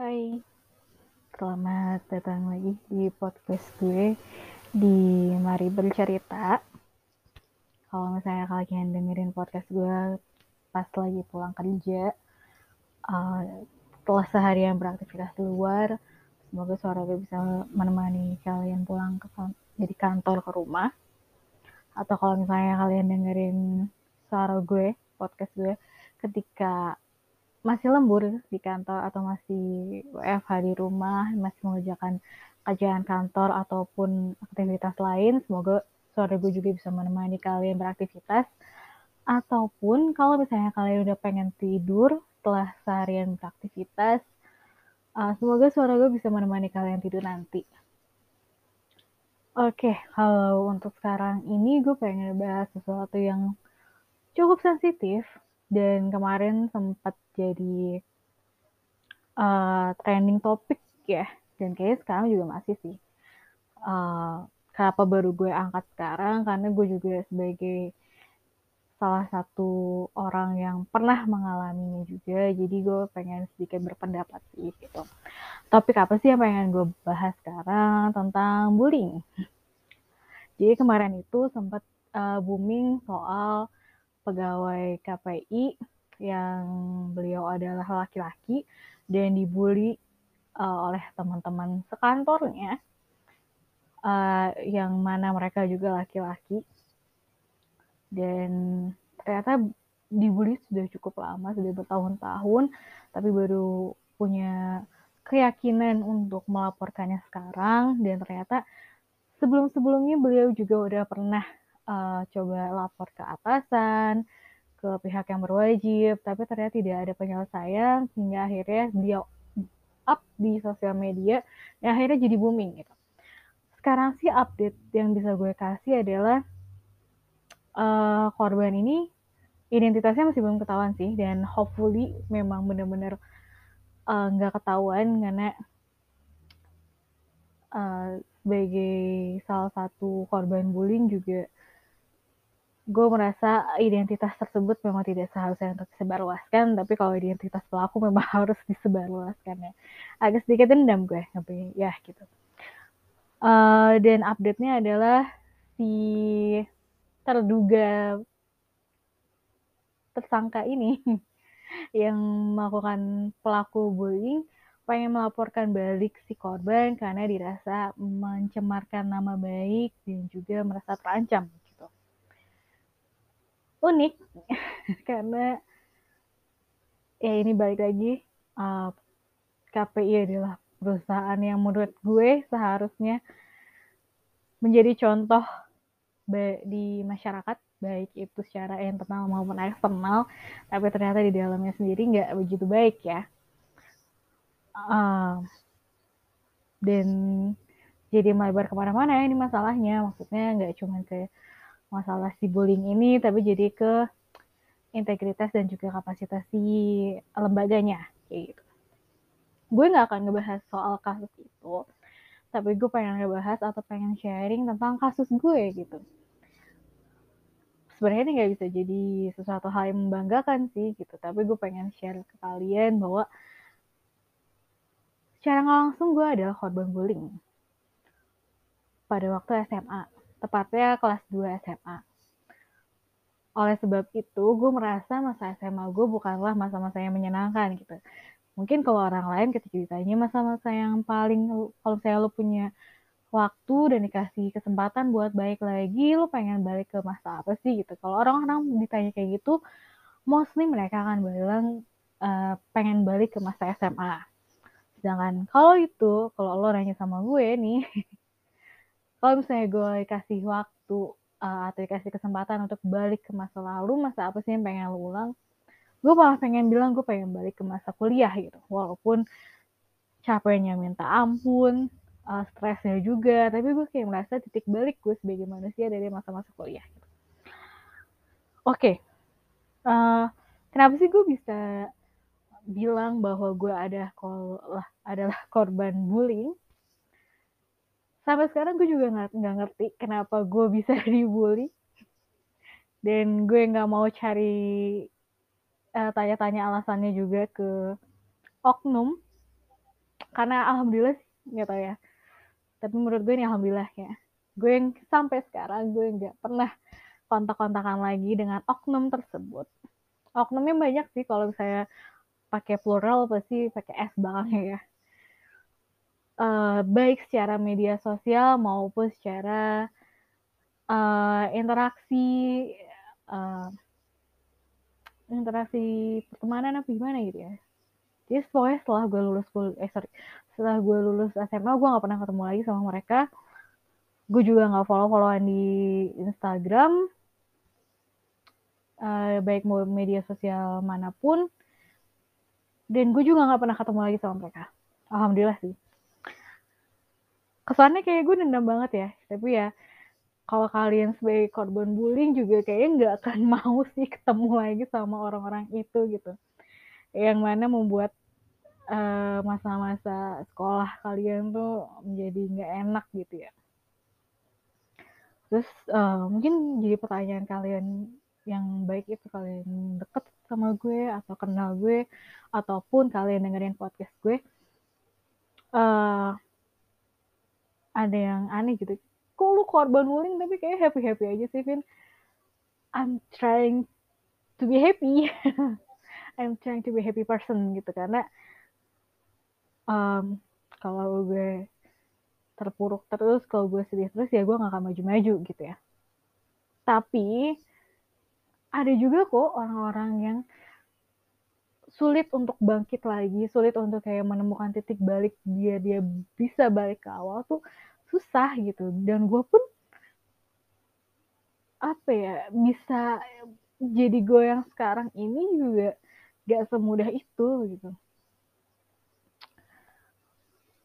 Hai, selamat datang lagi di podcast gue di Mari Bercerita. Kalau misalnya kalian dengerin podcast gue pas lagi pulang kerja, uh, setelah seharian beraktivitas di luar, semoga suara gue bisa menemani kalian pulang ke jadi kantor ke rumah. Atau kalau misalnya kalian dengerin suara gue, podcast gue, ketika masih lembur di kantor atau masih WFH di rumah, masih mengerjakan kerjaan kantor ataupun aktivitas lain, semoga sore gue juga bisa menemani kalian beraktivitas. Ataupun kalau misalnya kalian udah pengen tidur setelah seharian beraktivitas, uh, semoga suara gue bisa menemani kalian tidur nanti. Oke, okay, kalau untuk sekarang ini gue pengen bahas sesuatu yang cukup sensitif dan kemarin sempat jadi uh, trending topik ya. Dan kayaknya sekarang juga masih sih. Uh, kenapa baru gue angkat sekarang? Karena gue juga sebagai salah satu orang yang pernah mengalaminya juga. Jadi gue pengen sedikit berpendapat sih gitu. Topik apa sih yang pengen gue bahas sekarang tentang bullying? Jadi kemarin itu sempat uh, booming soal pegawai KPI yang beliau adalah laki-laki dan dibully uh, oleh teman-teman sekantornya uh, yang mana mereka juga laki-laki. Dan ternyata dibully sudah cukup lama sudah bertahun-tahun tapi baru punya keyakinan untuk melaporkannya sekarang. Dan ternyata sebelum-sebelumnya beliau juga udah pernah uh, coba lapor ke atasan ke pihak yang berwajib, tapi ternyata tidak ada penyelesaian hingga akhirnya dia up di sosial media dan akhirnya jadi booming gitu. Sekarang sih update yang bisa gue kasih adalah uh, korban ini identitasnya masih belum ketahuan sih dan hopefully memang benar-benar eh, nggak uh, ketahuan karena uh, sebagai salah satu korban bullying juga gue merasa identitas tersebut memang tidak seharusnya untuk disebarluaskan tapi kalau identitas pelaku memang harus disebarluaskan ya. Agak sedikit dendam gue tapi ya gitu. Uh, dan update-nya adalah si terduga tersangka ini yang melakukan pelaku bullying pengen melaporkan balik si korban karena dirasa mencemarkan nama baik dan juga merasa terancam unik. Karena ya ini balik lagi uh, KPI adalah perusahaan yang menurut gue seharusnya menjadi contoh di masyarakat baik itu secara internal maupun eksternal tapi ternyata di dalamnya sendiri nggak begitu baik ya. Uh, dan jadi melebar ke mana-mana ini masalahnya. Maksudnya nggak cuma ke masalah si bullying ini tapi jadi ke integritas dan juga kapasitas si lembaganya kayak gitu. Gue nggak akan ngebahas soal kasus itu, tapi gue pengen ngebahas atau pengen sharing tentang kasus gue gitu. Sebenarnya ini nggak bisa jadi sesuatu hal yang membanggakan sih gitu, tapi gue pengen share ke kalian bahwa secara langsung gue adalah korban bullying pada waktu SMA tepatnya kelas 2 SMA. Oleh sebab itu, gue merasa masa SMA gue bukanlah masa-masa yang menyenangkan gitu. Mungkin kalau orang lain ketika ditanya masa-masa yang paling, kalau saya lo punya waktu dan dikasih kesempatan buat baik lagi, lo pengen balik ke masa apa sih gitu. Kalau orang-orang ditanya kayak gitu, mostly mereka akan bilang uh, pengen balik ke masa SMA. Sedangkan kalau itu, kalau lo nanya sama gue nih, kalau misalnya gue kasih waktu uh, atau dikasih kesempatan untuk balik ke masa lalu masa apa sih yang pengen lo ulang gue malah pengen bilang gue pengen balik ke masa kuliah gitu walaupun capeknya minta ampun uh, stresnya juga tapi gue kayak merasa titik balik gue sebagai manusia dari masa-masa kuliah gitu. oke okay. uh, eh, kenapa sih gue bisa bilang bahwa gue ada adalah korban bullying sampai sekarang gue juga nggak nggak ngerti kenapa gue bisa dibully. Dan gue nggak mau cari uh, tanya-tanya alasannya juga ke oknum. Karena alhamdulillah sih nggak tahu ya. Tapi menurut gue ini alhamdulillah ya. Gue yang sampai sekarang gue nggak pernah kontak-kontakan lagi dengan oknum tersebut. Oknumnya banyak sih kalau saya pakai plural pasti pakai s belakangnya ya uh, baik secara media sosial maupun secara uh, interaksi uh, interaksi pertemanan apa gimana gitu ya. Jadi pokoknya setelah gue lulus eh sorry setelah gue lulus SMA gue nggak pernah ketemu lagi sama mereka. Gue juga nggak follow followan di Instagram uh, baik media sosial mana pun. Dan gue juga nggak pernah ketemu lagi sama mereka. Alhamdulillah sih kesannya kayak gue dendam banget ya tapi ya kalau kalian sebagai korban bullying juga kayaknya nggak akan mau sih ketemu lagi sama orang-orang itu gitu yang mana membuat Eh, masa-masa uh, sekolah kalian tuh menjadi nggak enak gitu ya. Terus uh, mungkin jadi pertanyaan kalian yang baik itu kalian deket sama gue atau kenal gue ataupun kalian dengerin podcast gue uh, ada yang aneh gitu. Kok lu korban bullying tapi kayak happy happy aja sih Vin? I'm trying to be happy. I'm trying to be happy person gitu. Karena um, kalau gue terpuruk terus kalau gue sedih terus ya gue gak akan maju-maju gitu ya. Tapi ada juga kok orang-orang yang sulit untuk bangkit lagi sulit untuk kayak menemukan titik balik dia dia bisa balik ke awal tuh susah gitu dan gue pun apa ya bisa jadi gue yang sekarang ini juga gak semudah itu gitu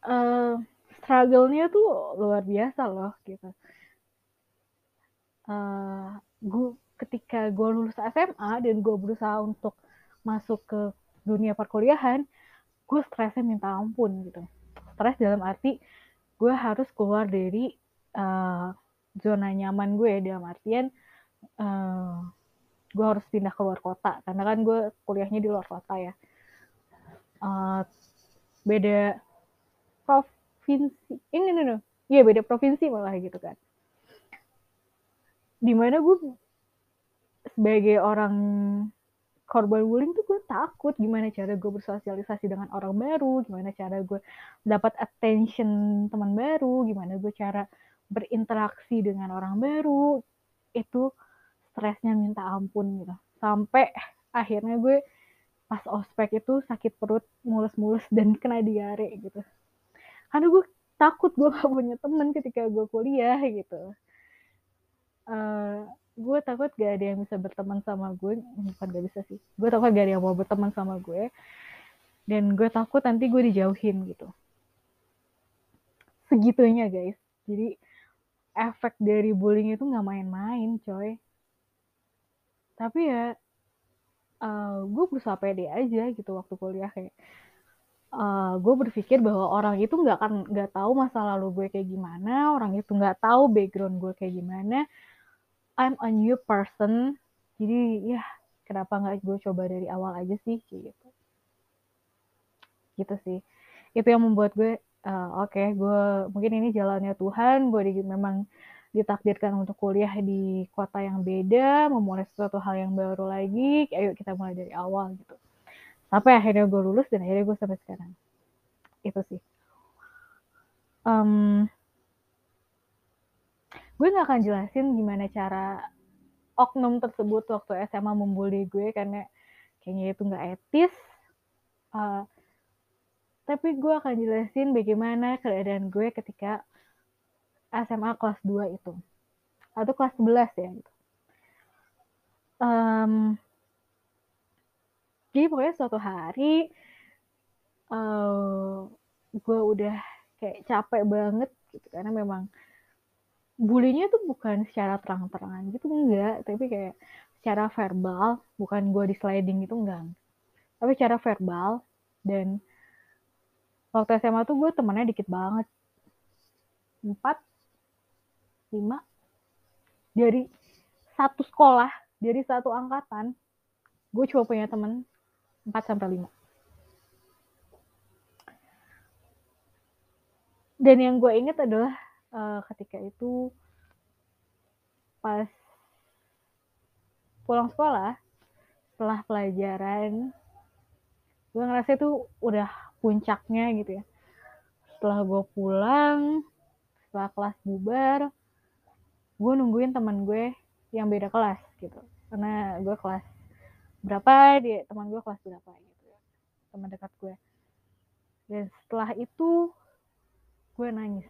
uh, struggle-nya tuh luar biasa loh gitu. Uh, gue ketika gue lulus SMA dan gue berusaha untuk masuk ke dunia perkuliahan, gue stresnya minta ampun gitu. Stres dalam arti gue harus keluar dari uh, zona nyaman gue dalam artian uh, gue harus pindah keluar kota karena kan gue kuliahnya di luar kota ya. Uh, beda provinsi ini nih nih iya beda provinsi malah gitu kan di mana gue sebagai orang korban bullying tuh gue takut gimana cara gue bersosialisasi dengan orang baru gimana cara gue dapat attention teman baru gimana gue cara berinteraksi dengan orang baru. Itu stresnya minta ampun gitu. Sampai akhirnya gue pas ospek itu sakit perut mulus-mulus dan kena diare gitu. Karena gue takut gue gak punya temen ketika gue kuliah gitu gue takut gak ada yang bisa berteman sama gue bukan gak bisa sih. Gue takut gak ada yang mau berteman sama gue dan gue takut nanti gue dijauhin gitu. Segitunya guys. Jadi efek dari bullying itu nggak main-main coy. Tapi ya uh, gue berusaha pede aja gitu waktu kuliah kayak uh, eh, gue berpikir bahwa orang itu nggak akan nggak tahu masa lalu gue kayak gimana orang itu nggak tahu background gue kayak gimana I'm a new person. Jadi ya kenapa nggak gue coba dari awal aja sih kayak gitu. Gitu sih. Itu yang membuat gue uh, oke okay, gue mungkin ini jalannya Tuhan gue di, memang ditakdirkan untuk kuliah di kota yang beda memulai sesuatu hal yang baru lagi ayo kita mulai dari awal gitu. Sampai akhirnya gue lulus dan akhirnya gue sampai sekarang. Itu sih. Um, gue nggak akan jelasin gimana cara oknum tersebut waktu SMA membuli gue karena kayaknya itu nggak etis. Uh, tapi gue akan jelasin bagaimana keadaan gue ketika SMA kelas 2 itu. Atau kelas 11 ya gitu. Um, jadi pokoknya suatu hari uh, gue udah kayak capek banget gitu. Karena memang bulinya tuh bukan secara terang-terangan gitu enggak. Tapi kayak secara verbal bukan gue di sliding itu enggak. Tapi secara verbal dan waktu SMA tuh gue temennya dikit banget. Empat lima dari satu sekolah dari satu angkatan gue cuma punya temen 4 sampai 5. dan yang gue inget adalah uh, ketika itu pas pulang sekolah setelah pelajaran gue ngerasa itu udah puncaknya gitu ya. Setelah gue pulang setelah kelas bubar gue nungguin teman gue yang beda kelas gitu. Karena gue kelas berapa dia teman gue kelas berapa gitu teman dekat gue dan setelah itu gue nangis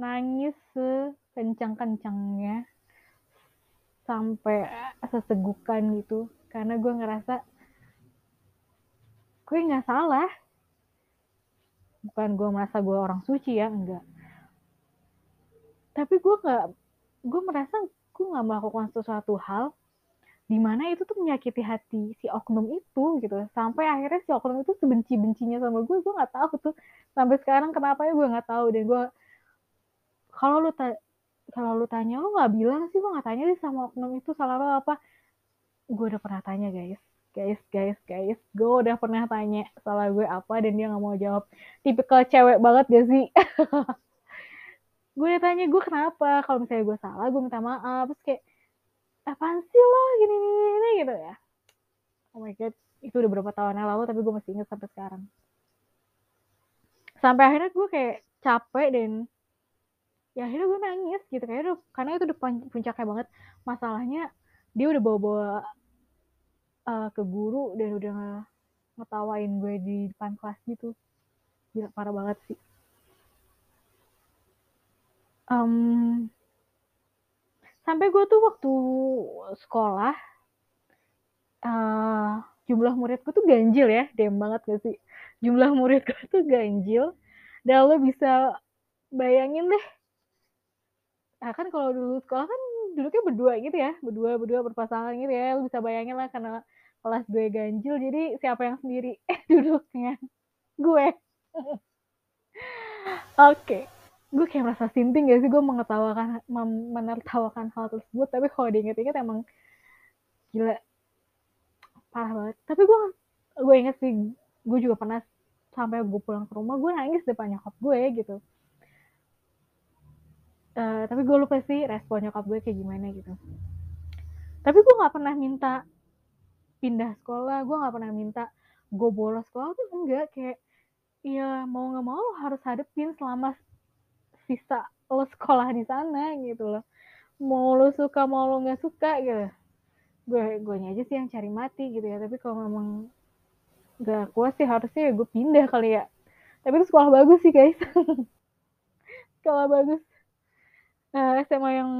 nangis sekencang-kencangnya sampai sesegukan gitu. Karena gue ngerasa gue nggak salah? Bukan gue merasa gue orang suci ya enggak. Tapi gue nggak gue merasa gue nggak melakukan sesuatu hal di mana itu tuh menyakiti hati si oknum itu gitu. Sampai akhirnya si oknum itu sebenci bencinya sama gue gue nggak tahu tuh. Sampai sekarang kenapa ya gue nggak tahu dan gue kalau lu kalau lu tanya lu nggak bilang sih gue nggak tanya sih sama oknum itu salah lo apa. Gue udah pernah tanya guys. Guys guys guys. Gue udah pernah tanya salah gue apa dan dia nggak mau jawab. Tipikal cewek banget gak sih? Gue udah tanya gue kenapa? Kalau misalnya gue salah gue minta maaf. Terus kayak apaan sih lo? Gini gini, gini gitu ya. Oh my god itu udah berapa tahun yang lalu tapi gue masih ingat sampai sekarang. Sampai akhirnya gue kayak capek dan ya akhirnya gue nangis gitu. Kayak karena itu udah puncaknya banget. Masalahnya dia udah bawa-bawa uh, ke guru dan udah ngetawain gue di depan kelas gitu. Gila parah banget sih. Um, sampai gue tuh waktu sekolah uh, jumlah muridku tuh ganjil ya. Dem banget gak sih? Jumlah muridku tuh ganjil. Dan lo bisa bayangin deh nah kan kalau dulu sekolah kan duduknya berdua gitu ya berdua berdua berpasangan gitu ya lu bisa bayangin lah karena kelas gue ganjil jadi siapa yang sendiri? Eh duduknya gue. Oke okay. gue kayak merasa sinting gak sih? Gue mengetawakan menertawakan hal tersebut tapi kalau diinget-inget emang gila parah banget. Tapi gue gue inget sih gue juga pernah sampai gue pulang ke rumah gue nangis depan nyokap gue gitu uh, tapi gue lupa sih respon nyokap gue kayak gimana gitu. Tapi gue nggak pernah minta pindah sekolah gue nggak pernah minta gue bolos sekolah tuh enggak. Kayak ya mau nggak mau lo harus hadepin selama sisa lo sekolah di sana gitu loh. Mau lo suka mau lo nggak suka gitu. Gue gue aja sih yang cari mati gitu ya. Tapi kalau memang gak kuat sih harusnya ya gue pindah kali ya. Tapi itu sekolah bagus sih guys. Sekolah bagus uh, eh, SMA yang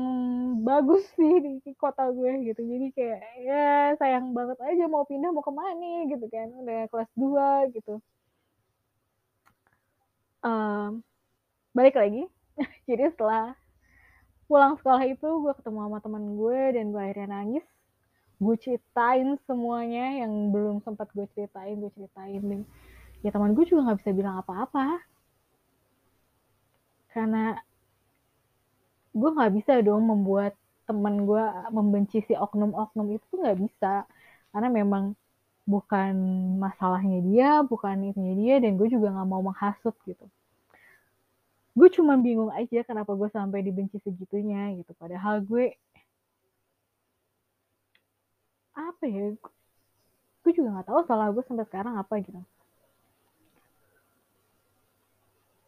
bagus sih di kota gue gitu. Jadi kayak ya sayang banget aja mau pindah mau ke mana gitu kan. Udah kelas 2 gitu. Um, balik lagi. Jadi setelah pulang sekolah itu gue ketemu sama teman gue dan gue akhirnya nangis. Gue ceritain semuanya yang belum sempat gue ceritain gue ceritain. Dan ya teman gue juga nggak bisa bilang apa-apa. Karena gue nggak bisa dong membuat temen gue membenci si oknum-oknum itu nggak bisa. Karena memang bukan masalahnya dia bukan itunya dia dan gue juga nggak mau menghasut gitu. Gue cuma bingung aja kenapa gue sampai dibenci segitunya gitu. Padahal gue apa ya gue juga nggak tahu salah gue sampai sekarang apa gitu.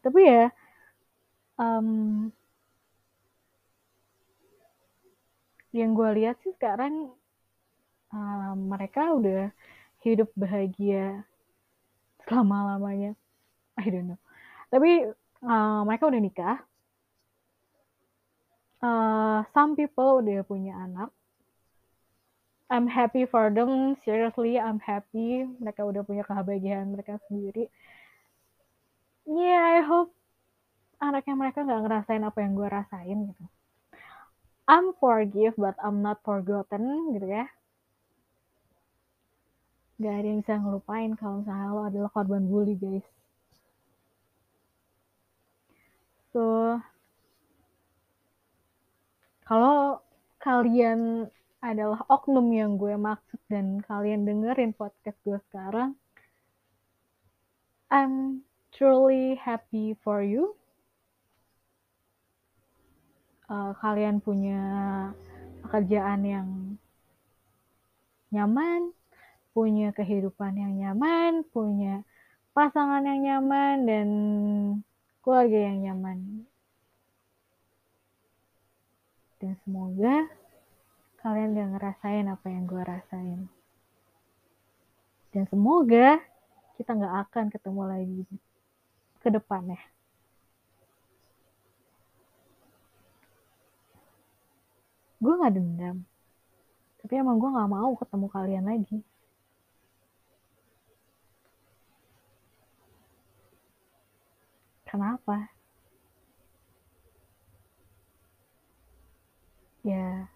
Tapi ya um, yang gue lihat sih sekarang uh, mereka udah hidup bahagia selama lamanya I don't know. Tapi uh, mereka udah nikah. Uh, some people udah punya anak. I'm happy for them. Seriously I'm happy. Mereka udah punya kebahagiaan mereka sendiri. Yeah I hope anaknya mereka nggak ngerasain apa yang gue rasain gitu I'm forgive but I'm not forgotten gitu ya gak ada yang bisa ngelupain kalau misalnya lo adalah korban bully guys so kalau kalian adalah oknum yang gue maksud dan kalian dengerin podcast gue sekarang I'm truly happy for you. Uh, kalian punya pekerjaan yang nyaman, punya kehidupan yang nyaman, punya pasangan yang nyaman, dan keluarga yang nyaman. Dan semoga kalian gak ngerasain apa yang gue rasain. Dan semoga kita gak akan ketemu lagi ke depannya. Gue gak dendam. Tapi emang gue gak mau ketemu kalian lagi. Kenapa? Ya,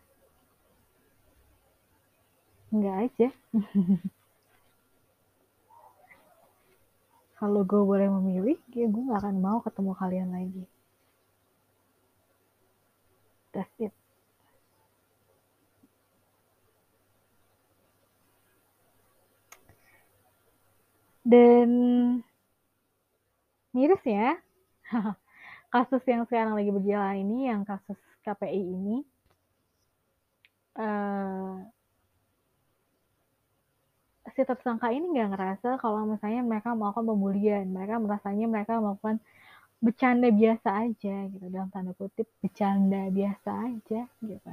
enggak aja. Kalau gue boleh memilih, ya gue gak akan mau ketemu kalian lagi. That's it. Dan miris ya, kasus yang sekarang lagi berjalan ini, yang kasus KPI ini, uh, si tersangka ini nggak ngerasa kalau misalnya mereka melakukan pembulian, mereka merasanya mereka melakukan bercanda biasa aja gitu dalam tanda kutip bercanda biasa aja gitu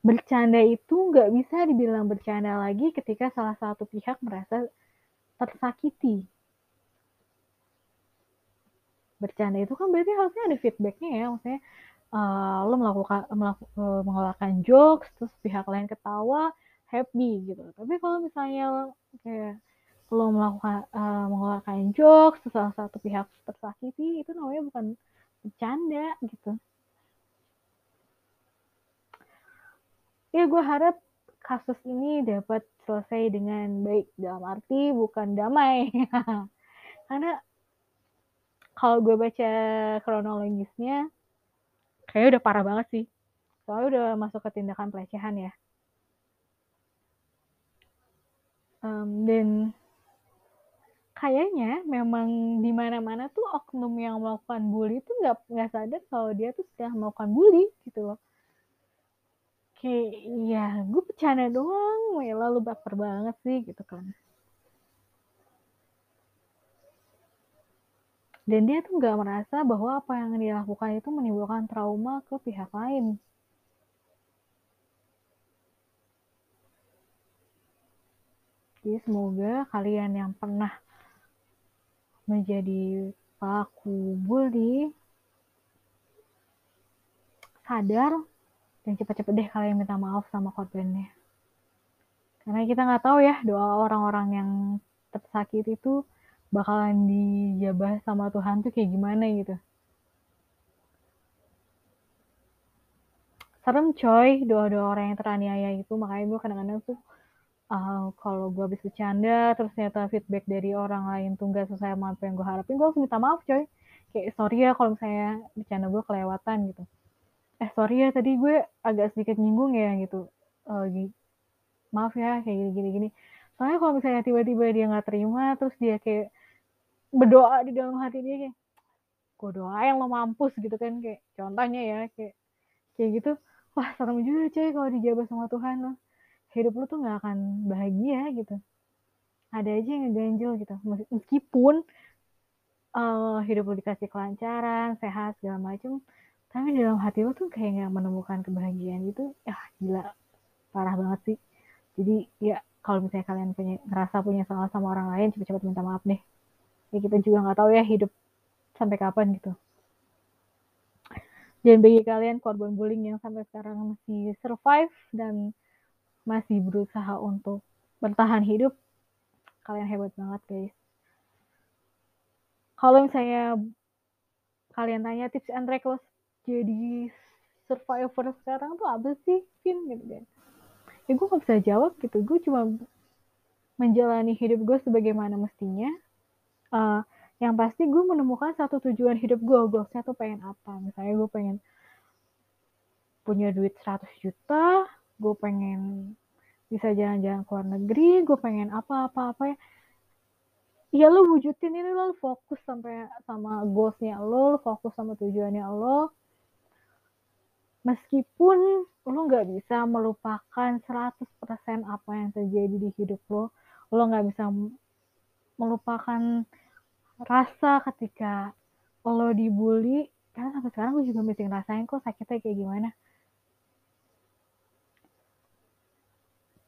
bercanda itu nggak bisa dibilang bercanda lagi ketika salah satu pihak merasa tersakiti. Bercanda itu kan berarti harusnya ada feedbacknya ya, maksudnya uh, lo melakukan melaku, uh, mengeluarkan jokes, terus pihak lain ketawa, happy gitu. Tapi kalau misalnya kayak lo melakukan uh, mengeluarkan jokes, terus salah satu pihak tersakiti, itu namanya bukan bercanda gitu. Ya gue harap kasus ini dapat selesai dengan baik dalam arti bukan damai. Karena kalau gue baca kronologisnya kayak udah parah banget sih. Soalnya udah masuk ke tindakan pelecehan ya. Um, dan kayaknya memang di mana-mana tuh oknum yang melakukan bully tuh nggak nggak sadar kalau dia tuh sudah melakukan bully gitu loh kayak ya gue bercanda doang Mela lu baper banget sih gitu kan. Dan dia tuh nggak merasa bahwa apa yang dia lakukan itu menimbulkan trauma ke pihak lain. Jadi semoga kalian yang pernah menjadi pelaku bully sadar dan cepat-cepat deh kalian minta maaf sama korbannya. Karena kita nggak tahu ya doa orang-orang yang tersakit itu bakalan dijabah sama Tuhan tuh kayak gimana gitu. Serem coy doa-doa orang yang teraniaya itu. Makanya gue kadang-kadang tuh uh, kalau gue habis bercanda terus ternyata feedback dari orang lain tuh nggak sesuai sama apa yang gue harapin gue harus minta maaf coy. Kayak sorry ya kalau misalnya bercanda gue kelewatan gitu eh sorry ya tadi gue agak sedikit nyinggung ya gitu. Uh, maaf ya kayak gini gini gini soalnya kalau misalnya tiba-tiba dia nggak terima terus dia kayak berdoa di dalam hati dia kayak gue doa yang lo mampus gitu kan kayak contohnya ya kayak kayak gitu. Wah serem juga cuy kalau dijabah sama Tuhan lo. Hidup lo tuh nggak akan bahagia gitu. Ada aja yang ngeganjel gitu. Meskipun uh, hidup lo dikasih kelancaran sehat segala macem tapi dalam hati lo tuh kayak nggak menemukan kebahagiaan gitu. Ya gila. Parah banget sih. Jadi ya kalau misalnya kalian punya ngerasa punya salah sama orang lain cepet-cepet minta maaf deh. Ya kita juga nggak tahu ya hidup sampai kapan gitu. Dan bagi kalian korban bullying yang sampai sekarang masih survive dan masih berusaha untuk bertahan hidup kalian hebat banget guys. Kalau misalnya kalian tanya tips and tricks jadi survivor sekarang tuh apa sih Vin? Gitu kan. Ya gue gak bisa jawab gitu. Gue cuma menjalani hidup gue sebagaimana mestinya. Uh, yang pasti gue menemukan satu tujuan hidup gue goalsnya tuh pengen apa. Misalnya gue pengen punya duit 100 juta gue pengen bisa jalan-jalan ke luar negeri gue pengen apa-apa apa ya ya lu wujudin ini lo fokus sampai sama goalsnya lo, lo fokus sama tujuannya lo meskipun lo nggak bisa melupakan 100% apa yang terjadi di hidup lo lo nggak bisa melupakan rasa ketika lo dibully. Karena sampai sekarang gue juga masih ngerasain kok sakitnya kayak gimana.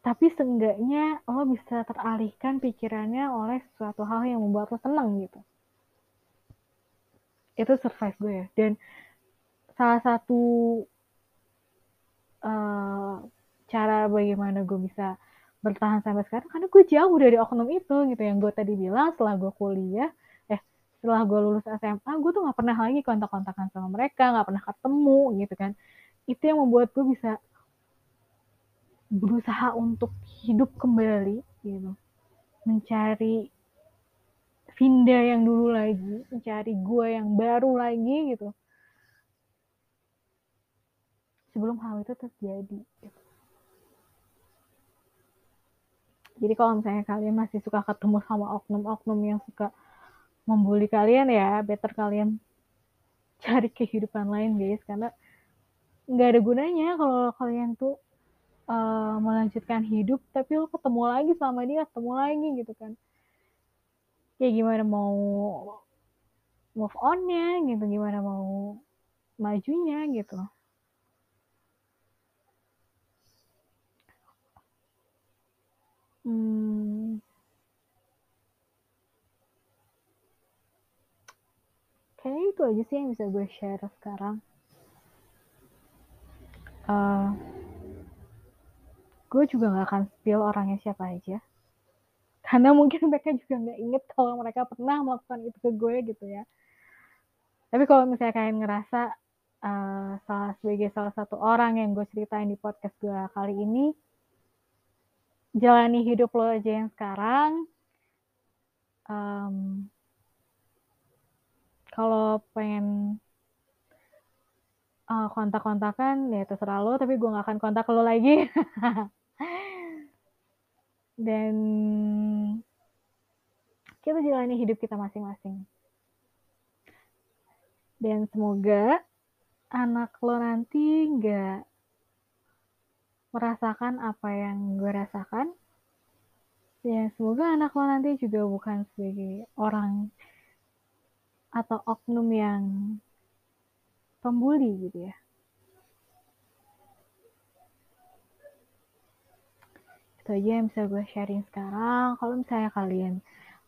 Tapi seenggaknya lo bisa teralihkan pikirannya oleh suatu hal yang membuat lo tenang gitu. Itu survive gue ya. Dan salah satu uh, cara bagaimana gue bisa bertahan sampai sekarang karena gue jauh dari oknum itu gitu. Yang gue tadi bilang setelah gue kuliah eh setelah gue lulus SMA gue tuh nggak pernah lagi kontak-kontakan sama mereka nggak pernah ketemu gitu kan. Itu yang membuat gue bisa berusaha untuk hidup kembali gitu. Mencari Vinda yang dulu lagi mencari gue yang baru lagi gitu sebelum hal itu terjadi gitu. jadi kalau misalnya kalian masih suka ketemu sama oknum-oknum yang suka membuli kalian ya better kalian cari kehidupan lain guys. Karena nggak ada gunanya kalau kalian tuh uh, melanjutkan hidup tapi lo ketemu lagi sama dia ketemu lagi gitu kan. Kayak gimana mau move onnya gitu. Gimana mau majunya gitu hmm. kayaknya itu aja sih yang bisa gue share sekarang. Uh, gue juga gak akan spill orangnya siapa aja. Karena mungkin mereka juga nggak inget kalau mereka pernah melakukan itu ke gue gitu ya. Tapi kalau misalnya kalian ngerasa uh, salah sebagai salah satu orang yang gue ceritain di podcast gue kali ini jalani hidup lo aja yang sekarang um, kalau pengen uh, kontak-kontakan ya terserah lo tapi gue gak akan kontak lo lagi dan kita jalani hidup kita masing-masing. Dan semoga anak lo nanti nggak merasakan apa yang gue rasakan. Ya, semoga anak lo nanti juga bukan sebagai orang atau oknum yang pembuli gitu ya. itu aja yang bisa gue sharing sekarang kalau misalnya kalian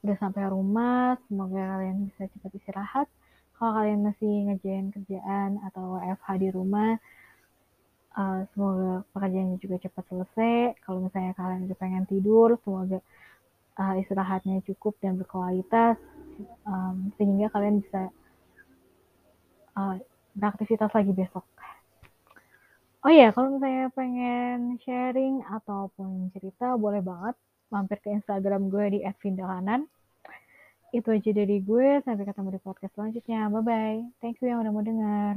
udah sampai rumah semoga kalian bisa cepat istirahat kalau kalian masih ngerjain kerjaan atau WFH di rumah uh, semoga pekerjaannya juga cepat selesai kalau misalnya kalian udah pengen tidur semoga uh, istirahatnya cukup dan berkualitas um, sehingga kalian bisa uh, beraktivitas lagi besok Oh iya, kalau misalnya pengen sharing ataupun cerita, boleh banget mampir ke Instagram gue di @vindalanan. Itu aja dari gue, sampai ketemu di podcast selanjutnya. Bye-bye. Thank you yang udah mau denger.